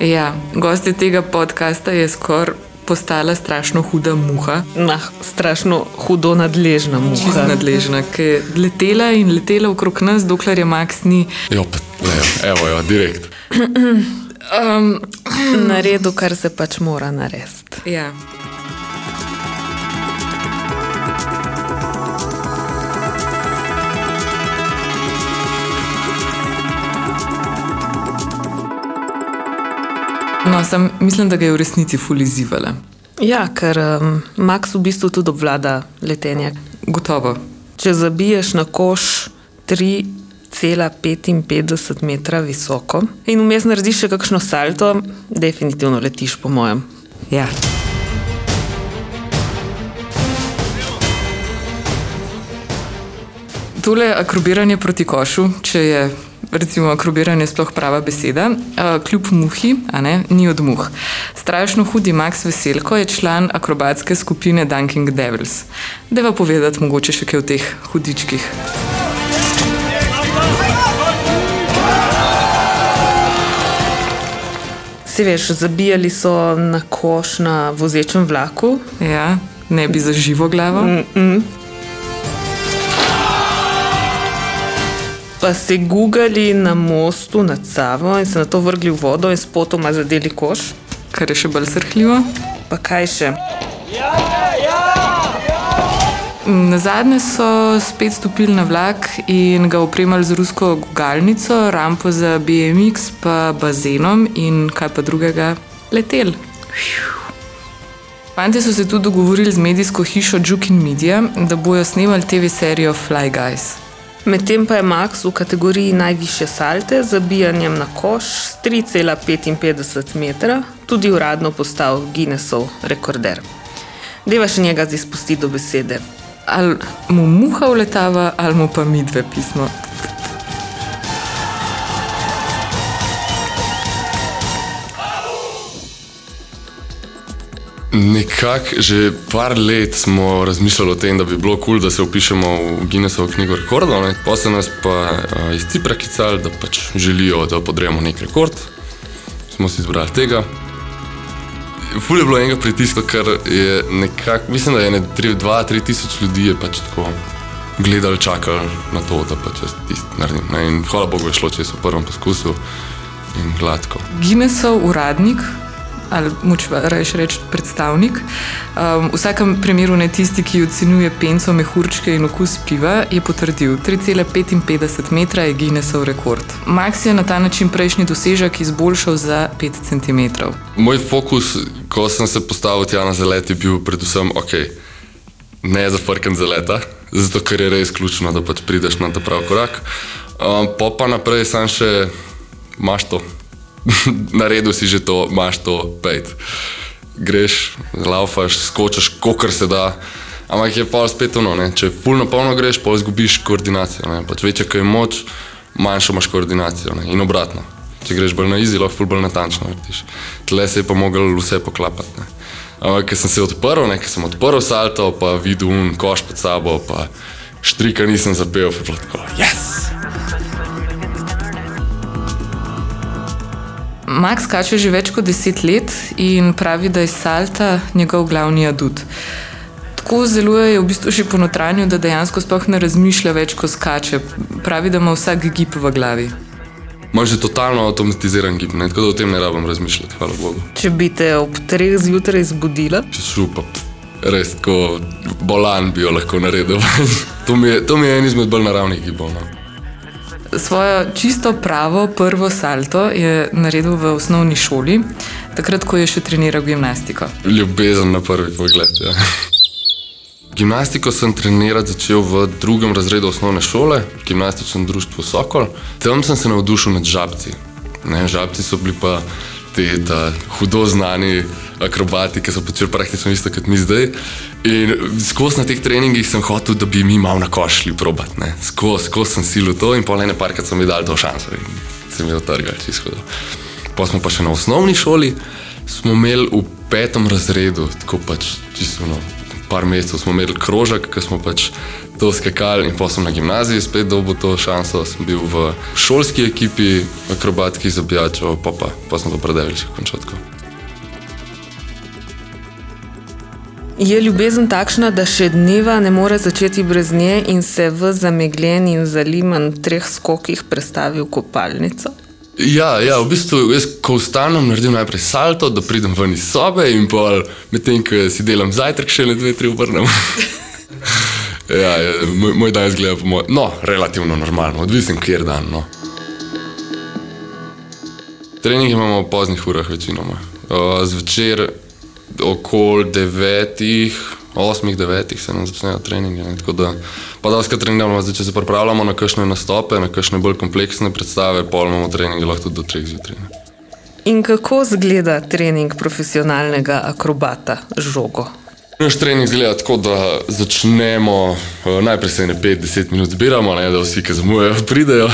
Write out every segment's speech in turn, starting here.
Ja, gosti tega podcasta je skoraj postala strašno huda muha. Nah, strašno hudo nadležna muha. Čisto nadležna, ki je letela in letela okrog nas, dokler je Max ni. Jo, pa, ne, evo, jo, direkt. Um, naredil, kar se pač mora narediti. Ja. No, sem, mislim, da ga je v resnici fulizivala. Ja, ker um, Max v bistvu tudi obvlada letenje. Gotovo. Če zabiješ na koš 3,55 metra visoko in vmes narediš še kakšno salto, definitivno letiš, po mojem. Ja. Tole akrobiranje proti košu, če je recimo akrobiranje sploh prava beseda, uh, kljub muhi, a ne, ni od muh. Strašno hudi Max Veselko je član akrobatske skupine Dunking Devils. Deva povedati mogoče še kaj o teh hudičkih. Si veš, zabijali so na koš na vozečem vlaku. Ja, ne bi za živo glavo. Mm -mm. Pa se gugali na mostu nad Savo in se na to vrgli v vodo in spotoma zadeli koš. Kar je še bolj srhljivo. Pa kaj še? Na zadnje so spet stopili na vlak in ga opremili z rusko gugalnico, rampo za BMX, pa bazenom in kaj pa drugega, letel. Fanti so se tudi dogovorili z medijsko hišo Jukin Media, da bojo snemali TV serijo Fly Guys. Medtem pa je Max v kategoriji najvišje salte z zabijanjem na koš s 3,55 metra tudi uradno postal Guinnessov rekorder. Deva še njega zdaj spustiti do besede. Ali mu muha uletava, ali mu pa mi dve pismo. Nekako že par let smo razmišljali o tem, da bi bilo kul, cool, da se upišemo v Guinnessovo knjigo rekordov. Potem nas pa uh, iz Cipra klicali, da pač želijo, da podremo nek rekord. Smo si izbrali tega. Ful je bilo enega pritiska, ker je nekako, mislim, da je ne 2-3 tisoč ljudi pač tako gledali, čakali na to, da pač jaz tisti naredim. Ne? In hvala Bogu je šlo čez v prvem poskusu in gladko. Guinnessov uradnik ali moč reči reč predstavnik. Um, v vsakem primeru ne tisti, ki ocenjuje penco, mehurčke in okus piva, je potrdil 3,55 metra je Guinnessov rekord. Max je na ta način prejšnji dosežek izboljšal za 5 cm. Moj fokus, ko sem se postavil tja na zalet, je bil predvsem ok. Ne zafrkan za leta, zato ker je res ključno, da pač prideš na ta pravi korak. Um, pa pa naprej sam še imaš to, naredil si že to, imaš to, pet. Greš, laufaš, skočiš, kokar se da. Ampak je pa spet ono, ne? če fulno polno greš, pa izgubiš koordinacijo. Pač večja, je moč, manjšo imaš koordinacijo ne? in obratno. Če greš bolj na izi, lahko fulno bolj natančno vrtiš. Tle se je pa mogel vse poklapati. Ne? Ampak, ker sem se odprl, ker sem odprl salto, pa videl un koš pod sabo, pa štrika nisem zapel, pa je bilo tako, yes! Max skače že več kot deset let in pravi, da je salta njegov glavni adut. Tako zelo je v bistvu že po notranju, da dejansko sploh ne razmišlja več, ko skače. Pravi, da ima vsak gib v glavi. Imaš že totalno avtomatiziran gib, ne? tako da o tem ne rabim razmišljati, hvala Bogu. Če bi te ob treh zjutraj zbudila, Če šupa, res tako bolan bi jo lahko naredil. to, mi je, to mi je en izmed bolj naravnih gibov. No. Svojo čisto pravo prvo salto je naredil v osnovni šoli, takrat, ko je še treniral gimnastiko. Ljubezen na prvi pogled. Ja. Gimnastiko sem trenirati začel v drugem razredu osnovne šole, v gimnastičnem društvu Sokol. Tam sem se navdušil nad žabci. Ne, žabci so bili pa te ta, hudo znani akrobati, ki so počeli praktično isto kot mi zdaj. In skozi na teh treningih sem hotel, da bi mi malo na koš šli probat. Skozi sko sem silil to in pol ene parkrat so mi dali to šanso in se mi je otrgal čisto. Pa smo pa še na osnovni šoli, smo imeli v petem razredu, tako pač čisto no, par mesecev smo imeli krožek, ki smo pač to skakal in potem sem na gimnaziji spet dobil to šanso. Sem bil v šolski ekipi akrobatskih zabijačev, pa, pa, pa sem to predelil še končal. tako. Je ljubezen takšna, da še dneva ne more začeti brez nje in se v zamegljen in zaliman treh skokih prestavi v kopalnico? Ja, ja, v bistvu jaz, ko vstanem, naredim najprej salto, da pridem ven iz sobe in pol medtem, ko si delam zajtrk, še ne dve, tri obrnem. ja, moj, moj dan izgleda po mojem, no, relativno normalno, odvisen kjer dan. No. Trening imamo v poznih urah večinoma. Zvečer okoli devetih, osmih, devetih se nam začnejo treningi. Ne? Tako da, pa da vse treniramo, zdaj, če se pripravljamo na kakšne nastope, na kakšne bolj kompleksne predstave, pol imamo treninge lahko do treh zjutraj. In kako izgleda trening profesionalnega akrobata žogo? Naš trening izgleda tako, da začnemo, eh, najprej se ne 5-10 minut zbiramo, ne, da vsi, ki zamujajo, pridejo.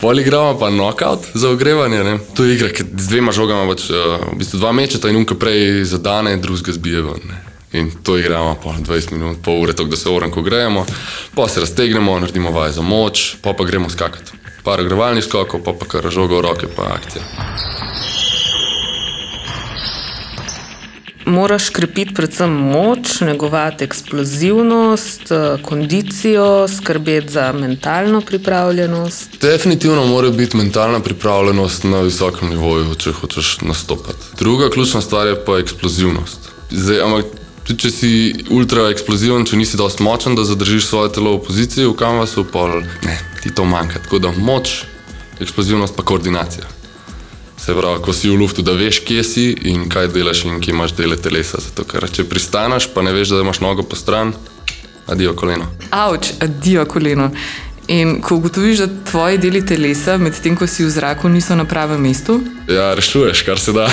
Poligrama pa knockout za ogrevanje. Ne. To je igra, ki z dvema žogama pač, eh, v bistvu dva mečeta in unka prej zadane, drugega zbije ven. Ne. In to igramo po 20 minut, pol ure, tako da se oranko grejemo, pa se raztegnemo, naredimo vaje za moč, pa pa gremo skakati. Par ogrevalnih skokov, pa pa kar žoga v roke, pa akcija. Moraš krepiti predvsem moč, negovati eksplozivnost, eh, kondicijo, skrbeti za mentalno pripravljenost. Definitivno mora biti mentalna pripravljenost na visokem nivoju, če hočeš nastopati. Druga ključna stvar je pa eksplozivnost. Zdaj, ampak tudi če si ultra eksploziven, če nisi dovolj močen, da zadržiš svoje telo v poziciji v kanvasu, pa ne, ti to manjka. Tako da moč, eksplozivnost pa koordinacija. Se pravi, ko si v luftu, da veš, kje si in kaj delaš in kje imaš dele telesa. Zato, ker če pristaneš, pa ne veš, da imaš nogo po stran, adijo koleno. Avč, adijo koleno. In ko ugotoviš, da tvoji deli telesa, medtem ko si v zraku, niso na pravem mestu, Ja, rešuješ, kar se da.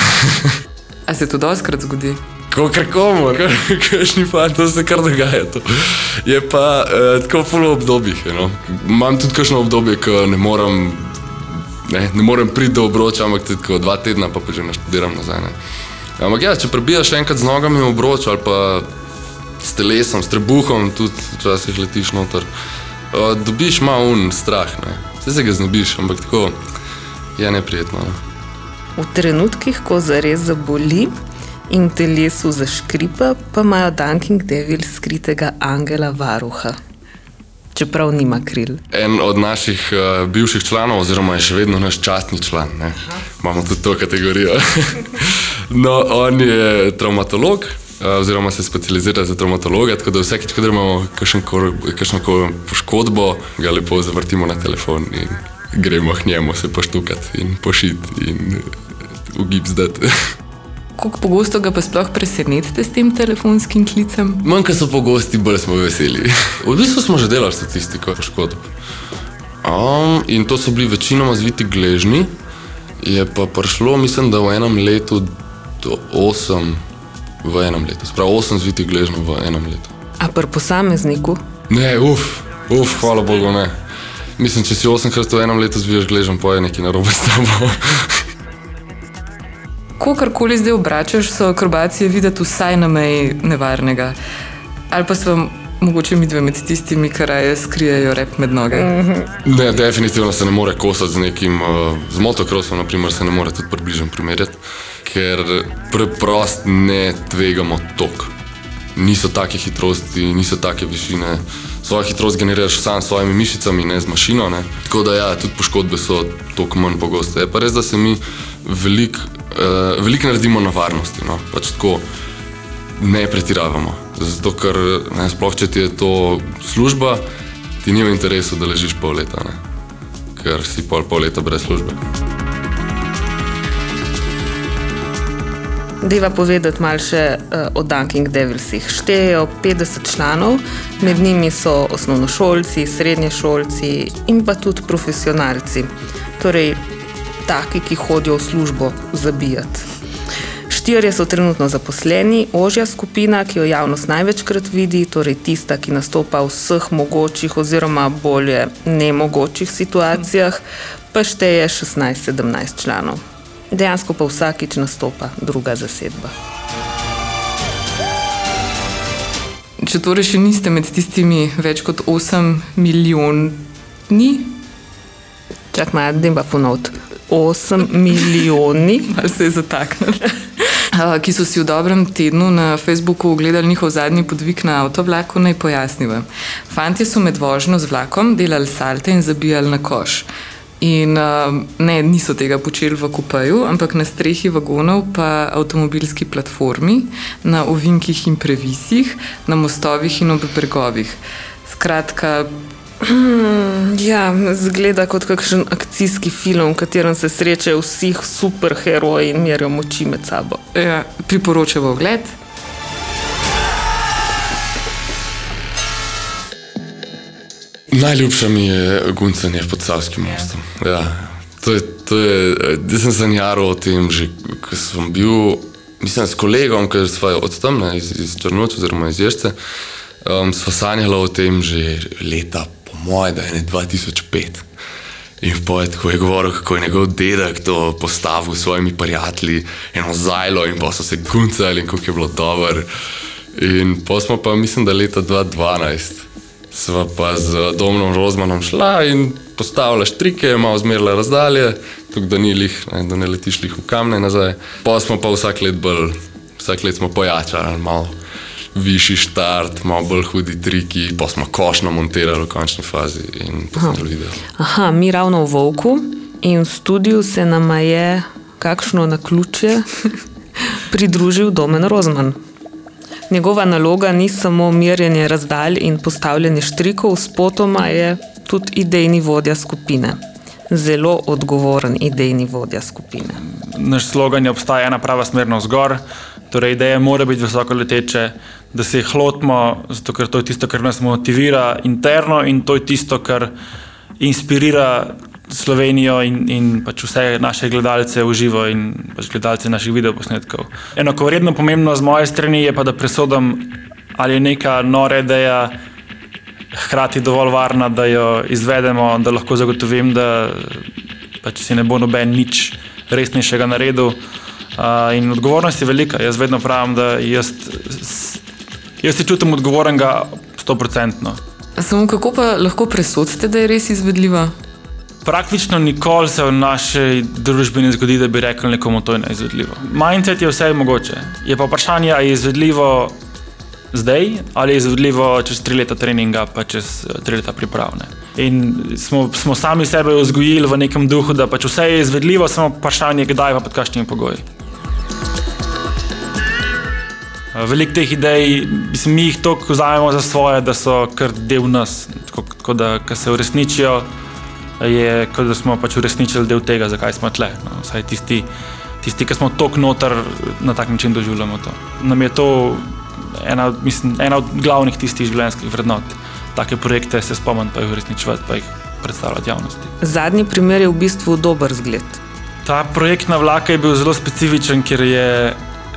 a se to doskrat zgodi? Kot komu, kakšni fant, to se kar dogaja. To. Je pa eh, tako polo obdobjih. No. Imam tudi kakšno obdobje, ko ne morem, ne, ne morem priti do obroča, ampak tudi tako dva tedna, pa, pa že naštudiram nazaj. Ne. Ampak ja, če prebijaš enkrat z nogami v obroč ali pa s telesom, s trebuhom, tudi včasih letiš noter, dobiš malo un strah. Ne. Vse se ga znebiš, ampak tako je neprijetno. No. V trenutkih, ko zares zaboli in v telesu zaškripa, pa imajo Dunking Devil skritega angela varuha. Čeprav nima kril. En od naših uh, bivših članov, oziroma je še vedno naš častni član, ne? imamo tudi to kategorijo. no, on je traumatolog, uh, oziroma se specializira za traumatologa, tako da vsakeč, ko imamo kakšno poškodbo, ga lepo zavrtimo na telefon in gremo k njemu se poštukati in pošiti in uh, v gips dati. Kako pogosto ga pa sploh presenetite s tem telefonskim klicem? Manj, ko so pogosti, bolj smo veseli. V bistvu smo že delali statistiko poškodb. Um, in to so bili večinoma zviti gležni, je pa prišlo, mislim, da v enem letu do 8, v enem letu, sprav 8 zvitih gležnjev v enem letu. A pri posamezniku? Ne, uf, uf, hvala Bogu, ne. Mislim, če si 8 krat v enem letu zviješ gležen, pa je nekaj narobe s tabo. Ko karkoli zdaj obračaš, so akrobacije videti vsaj na meji nevarnega. Ali pa so mogoče med tistimi, ki raje skrijejo rep med noge. Ne, definitivno se ne more kosati z nekim, uh, z motokrosom, naprimer, se ne more tudi približno primerjati, ker preprosto ne tvegamo tok. Niso take hitrosti, niso take višine. Svojo hitrost generiraš sam s svojimi mišicami, ne z mašino. Ne. Tako da, ja, tudi poškodbe so toliko manj pogoste. Je pa res, da se mi veliko uh, velik naredimo na varnosti. No. Pač tako ne pretiravamo. Zato, ker ne, sploh če ti je to služba, ti ni v interesu, da ležiš pol leta, ne. ker si pol, pol leta brez službe. Deva povedati malo še uh, o Dunking Devilsih. Štejejo 50 članov, med njimi so osnovnošolci, srednješolci in pa tudi profesionalci. Torej, taki, ki hodijo v službo zabijati. Štirje so trenutno zaposleni, ožja skupina, ki jo javnost največkrat vidi, torej tista, ki nastopa v vseh mogočih oziroma bolje nemogočih situacijah, pa šteje 16-17 članov. Dejansko pa vsakič nastopa druga zasedba. če torej še niste med tistimi več kot 8 milijoni, Čak malo, da pa ponoviti. 8 milijoni. ali se je zataknil, ki so si v dobrem tednu na Facebooku ogledali njihov zadnji podvig na avtovlaku, naj pojasniva. Fantje so med vožnjo z vlakom delali salte in zabijali na koš. In ne, niso tega počeli v kupaju, ampak na strehi vagonov, pa avtomobilski platformi, na ovinkih in previsih, na mostovih in ob bregovih. Skratka, Ja, zgleda kot kakšen akcijski film, v katerem se srečajo vsi superheroji in merijo moči med sabo. ja, priporočamo ogled. Najljubša mi je guncanje pod Savskim mostom. Ja. To je, to je, jaz sem sanjaral o tem že, ko sem bil, mislim, s kolegom, ker smo od tam, ne, iz, iz Črnoč oziroma iz Ježce, um, smo sanjali o tem že leta, po moje, da je ne 2005. In pojet, ko je govoril, kako je njegov dedek to postavil s svojimi prijatelji, eno zajlo in pa so se guncali in kako je bilo dobro. In pa smo pa, mislim, da leta 2012 sva pa z Domnom Rozmanom šla in postavila štrike, malo zmerila razdalje, tako da ni lih, ne, da ne letiš lih v kamne nazaj. Pa smo pa vsak let bolj, vsak let smo pojačali, malo višji štart, malo bolj hudi triki, pa smo košno montirali v končni fazi in posneli video. Aha, mi ravno v Vovku in v studiu se nam je kakšno na ključe pridružil Domen Rozman. Njegova naloga ni samo merjenje razdalj in postavljanje štrikov, spotoma je tudi idejni vodja skupine. Zelo odgovoren idejni vodja skupine. naš slogan je obstaja ena prava smer navzgor, torej ideje mora biti visoko leteče, da se jih lotimo, zato ker to je tisto, kar nas motivira interno in to je tisto, kar inspirira Slovenijo in, in pač vse naše gledalce v živo in pač gledalce naših videoposnetkov. Enakovredno pomembno z moje strani je pa, da presodim, ali je neka nora ideja hkrati dovolj varna, da jo izvedemo, da lahko zagotovim, da pač si ne bo noben nič resnejšega naredil. Uh, odgovornost je velika. Jaz vedno pravim, da jaz, jaz se čutim odgovornega 100%. Samo kako pa lahko presodite, da je res izvedljiva? Praktično nikoli se v naši družbi ne zgodi, da bi rekel nekomu, to je neizvedljivo. Mindset je vse mogoče. Je pa vprašanje, ali je izvedljivo zdaj ali je izvedljivo čez tri leta treninga, pa čez eh, tri leta pripravne. In smo, smo sami sebe vzgojili v nekem duhu, da pač vse je izvedljivo, samo vprašanje, kdaj pa pod kakšnimi pogoji. Veliko teh idej, mislim, mi jih tako vzamemo za svoje, da so kar del nas. Tako, tako da, ko se uresničijo, je kot da smo pač uresničili del tega, zakaj smo tle. No, vsaj tisti, tisti, ki smo tok noter, na tak način doživljamo to. Nam je to ena, mislim, ena od glavnih tistih življenjskih vrednot. Take projekte se spomnim, pa jih uresničevati, pa jih predstavljati javnosti. Zadnji primer je v bistvu dober zgled. Ta projekt na vlaku je bil zelo specifičen, ker je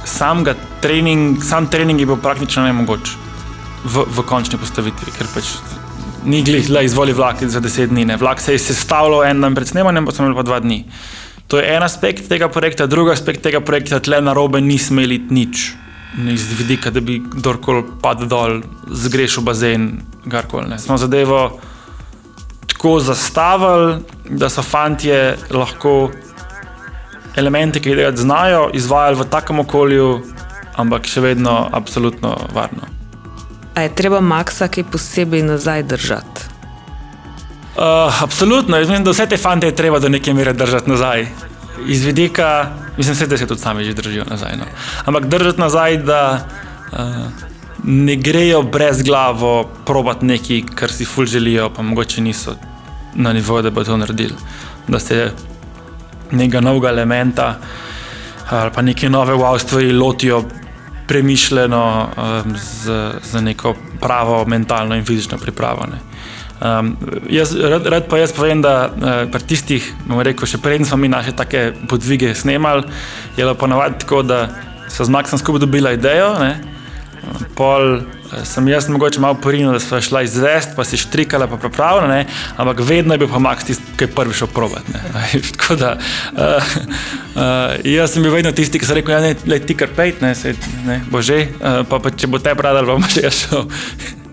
sam, trening, sam trening je bil praktično nemogoč v, v končni postavitvi, ker pač ni glih, le izvoli vlak za deset dni. Ne. Vlak se je sestavljal en dan pred snemanjem, pa smo imeli pa dva dni. To je en aspekt tega projekta, drugi aspekt tega projekta, tle na robe nismo imeli nič. Ni Iz vidika, da bi kdorkoli padel dol, zgrešil bazen, karkoli. Smo zadevo tako zastavili, da so fantje lahko elemente, ki jih znajo, izvajali v takem okolju, ampak še vedno absolutno varno. A je treba Maxa kaj posebej nazaj držati? Uh, absolutno, jaz mislim, da vse te fante je treba do neke mere držati nazaj. Iz vidika, mislim, vse, da se tudi sami že držijo nazaj. No. Ampak držati nazaj, da uh, ne grejo brez glavo probati nekaj, kar si ful želijo, pa mogoče niso na nivoju, da bi to naredili. Da se nekega novega elementa ali pa neke nove wow stvari lotijo premišljeno, um, z, z neko pravo mentalno in fizično pripravo. ne. Um, jaz, rad, rad pa jaz povem, da uh, pri tistih, bomo rekel, še preden smo mi naše take podvige snemali, je bilo ponavadi tako, da so z Maxom skupaj dobila idejo, ne, Pol eh, sem jaz mogoče malo porinil, da smo šla izvest, pa si štrikala, pa pripravljena, ne? ampak vedno je bil pa Max tisti, ki je prvi šel probat. Ne? Tako da uh, uh, jaz sem bil vedno tisti, ki sem rekel, ja, ne, le ti kar pejt, ne, se, ne, bože, uh, pa, pa če bo te pradal, bom še jaz šel.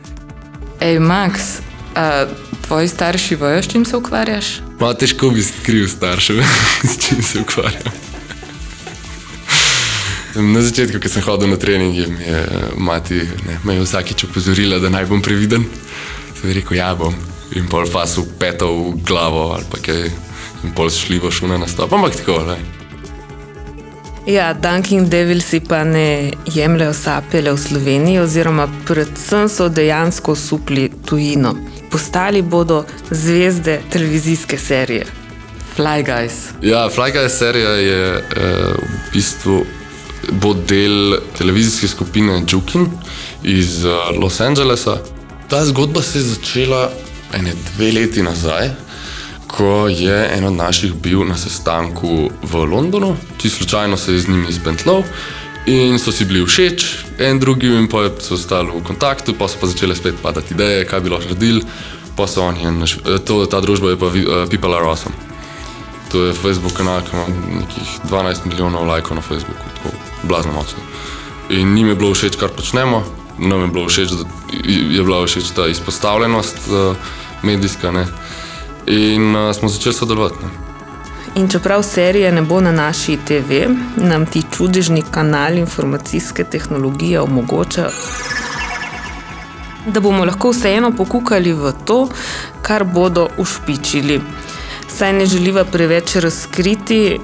Ej, Max, a tvoji starši vejo, s čim se ukvarjaš? Malo težko bi skril staršev, s čim se ukvarjam. Na začetku, ko sem hodil na trening, je mi je mati ne, me je vsakič opozorila, da naj bom previden. Sem rekel, ja bom. In pol fasu peto v glavo ali pa kaj. In pol šljivo šune na stop. Ampak tako, ne. Ja, Dunkin Devilsi pa ne jemljajo sapele v Sloveniji, oziroma predvsem so dejansko supli tujino. Postali bodo zvezde televizijske serije. Fly Guys. Ja, Fly Guys serija je eh, v bistvu bo del televizijske skupine Jukin iz eh, Los Angelesa. Ta zgodba se je začela ene dve leti nazaj, ko je en od naših bil na sestanku v Londonu, ti slučajno se je z njimi izpentlal. In so si bili všeč, en drugi, in pa so ostali v kontaktu, pa so pa začele spet padati ideje, kaj bi lahko naredili. Pa so oni, naš- eh, to, ta družba je pa eh, People Are Awesome. To je Facebook kanal, ki ima nekih 12 milijonov lajkov na Facebooku, tako blazno močno. In njim je bilo všeč, kar počnemo, nam je bilo všeč, da je bila všeč ta izpostavljenost uh, medijska. Ne? In uh, smo začeli sodelovati. Ne? In čeprav serije ne bo na naši TV, nam ti čudežni kanal informacijske tehnologije omogoča, da bomo lahko vseeno pokukali v to, kar bodo ušpičili. Saj ne želiva preveč razkriti,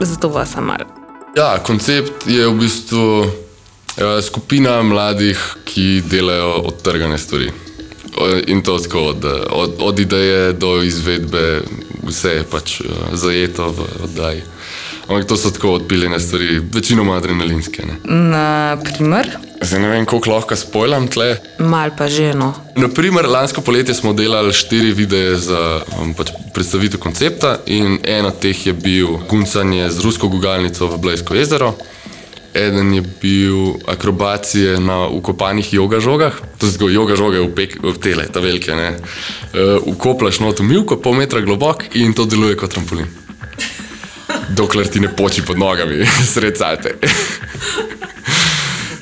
zato vas malo. Ja, koncept je v bistvu eh, skupina mladih, ki delajo odtrgane stvari. In to tako od, eh, od, od ideje do izvedbe, vse je pač eh, zajeto v oddaji. Ampak to so tako odpiljene stvari, večinoma adrenalinske. Ne. Naprimer, Zdaj ne vem, koliko lahko spojlam tle. Mal pa ženo. Naprimer, lansko poletje smo delali štiri videe za um, pač predstavitev koncepta, in en od teh je bil guncanje z rusko gugalnico v Blejsko jezero. Eden je bil akrobacije na ukopanih joga žogah, to so joga žoge v, pek, v tele, ta velike. ne. Uh, ukoplaš not v milko, pol metra globok in to deluje kot trampolin. Dokler ti ne poči pod nogami, sred salte.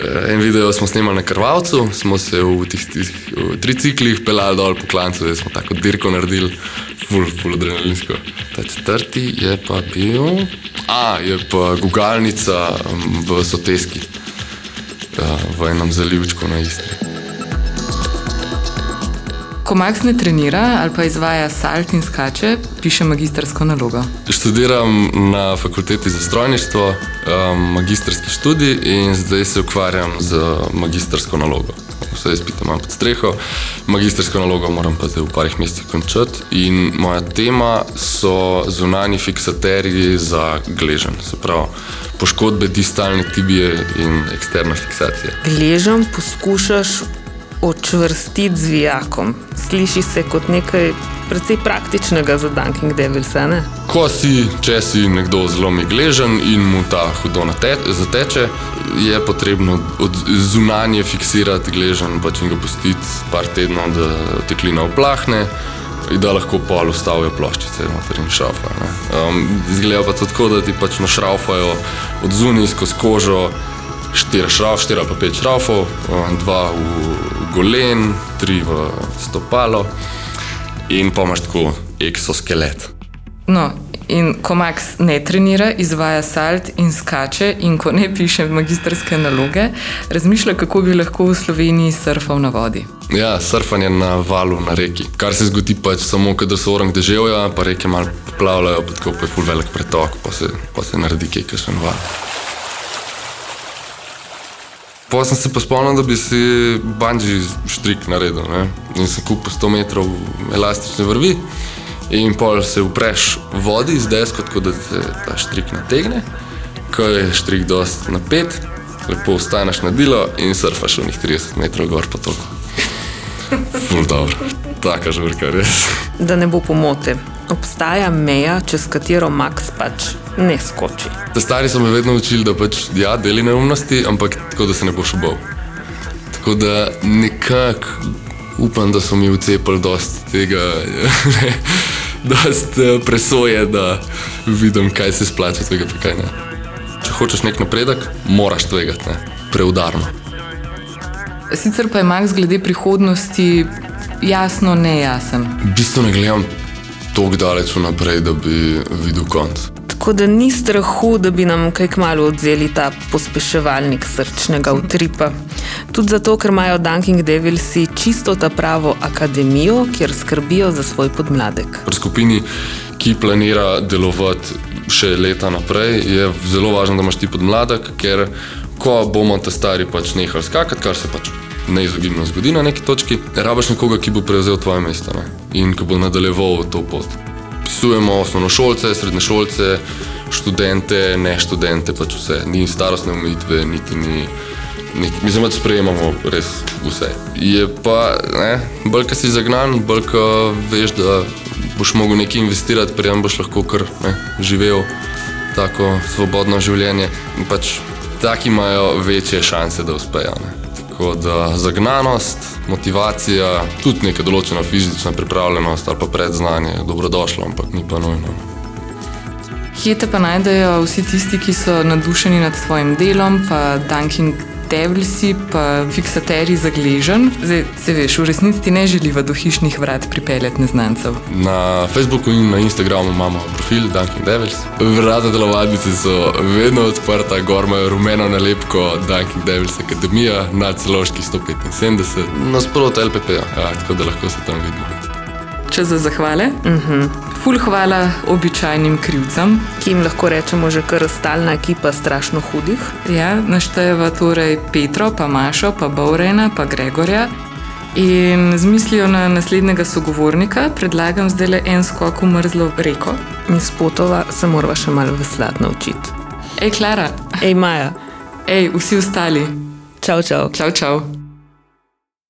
En video smo snemali na Krvavcu, smo se v tih, tih v triciklih pelali dol po klancu, da smo tako dirko naredili, ful, ful adrenalinsko. Ta četrti je pa bil, a je pa gugalnica v Soteski, uh, v enem zalivčku na Istri. Ko Max ne trenira ali pa izvaja salt in skače, piše magistrsko nalogo. Študiram na fakulteti za strojništvo, um, magistrski študij in zdaj se ukvarjam z magistrsko nalogo. Vse izpite imam pod streho, magistrsko nalogo moram pa zdaj v parih mesecih končati. In moja tema so zunani fiksaterji za gležen, se pravi poškodbe distalne tibije in eksterna fiksacija. Gležem poskušaš očvrstiti z vijakom. Sliši se kot nekaj precej praktičnega za Dunking Devils? Ko si, če si nekdo zelo gležen in mu ta hudo nate- zateče, je potrebno od zunanje fiksirati gležen, pač in ga pustiti par tednov, da teklina oplahne. Da lahko pol ustavijo ploščice noter in šraufajo. Um, Zgleda pa tako, da ti pač našraufajo od zunaj skozi kožo štiri šrauf, štiri ali pa pet šraufov, um, dva v golen, tri v stopalo in pa imaš tako eksoskelet. No, in ko Max ne trenira, izvaja salt in skače, in ko ne piše magistrske naloge, razmišlja, kako bi lahko v Sloveniji surfal na vodi. Ja, surfanje na valu na reki. Kar se zgodi pač samo, kadar so orang deževja, pa reke malo poplavljajo, pa tako pa je ful velik pretok, pa se, pa se naredi kaj, kar še val. Pa sem se pa spomnil, da bi si banji štrik naredil. Ne? In sem kupil 100 metrov elastične vrvi in pol se upreš vodi z desko, tako da se ta štrik nategne. Ko je štrik dost napet, lepo vstaneš na dilo in surfaš v njih 30 metrov gor po toku. Ful dobro, taka žurka res. Da ne bo pomote. Obstaja meja, čez katero Max pač ne skoči. Ta stari so me vedno učili, da pač ja, deli neumnosti, ampak tako, da se ne boš obal. Tako da nekako upam, da so mi vcepili dosti tega, ne, dosti eh, presoje, da vidim, kaj se splača tega, pa kaj ne. Če hočeš nek napredek, moraš tvegati, ne, preudarno. Sicer pa je Max glede prihodnosti jasno nejasen. V bistvu ne gledam tako daleč vnaprej, da bi videl konc. Tako da ni strahu, da bi nam kaj kmalo odzeli ta pospeševalnik srčnega utripa. Tudi zato, ker imajo Dunking Devilsi čisto ta pravo akademijo, kjer skrbijo za svoj podmladek. Pri skupini, ki planira delovati še leta naprej, je zelo važno, da imaš ti podmladek, ker ko bomo ta stari pač nehali skakati, kar se pač neizogibno zgodi na neki točki, rabaš nekoga, ki bo prevzel tvoje mesto ne? in ki bo nadaljeval to pot. Pisujemo osnovnošolce, srednješolce, študente, ne študente, pač vse. Ni starostne omejitve, niti ni. Nek, mislim, da sprejemamo res vse. Je pa, ne, bolj ko si zagnan, bolj ko veš, da boš mogel nekaj investirati, prijem boš lahko kar ne, živel tako svobodno življenje. In pač taki imajo večje šanse, da uspejo. Ne. Tako da zagnanost, motivacija, tudi neka določena fizična pripravljenost ali pa predznanje je dobrodošlo, ampak ni pa nujno. Kje te pa najdejo vsi tisti, ki so nadušeni nad tvojim delom, pa Dunking Devilsi, pa fiksateri za gležen? Zdaj, se veš, v resnici ti ne želiva do hišnih vrat pripeljati neznancev. Na Facebooku in na Instagramu imamo profil Dunking Devils. Vrata delovadnice so vedno odprta, gor imajo rumeno nalepko Dunking Devils Akademija na celoški 175, nasprot LPP-ja, ja, tako da lahko se tam vidimo. Če za zahvale, uh -huh. Ful hvala običajnim krivcem. Ki jim lahko rečemo že kar stalna ekipa strašno hudih. Ja, naštejeva torej Petro, pa Mašo, pa Baurena, pa Gregorja. In z mislijo na naslednjega sogovornika predlagam zdaj le en skok v mrzlo reko. In spotova se morava še malo veslati naučiti. Ej, Klara, Ej, Maja, ej, vsi ostali. čau, čau. Čau, čau.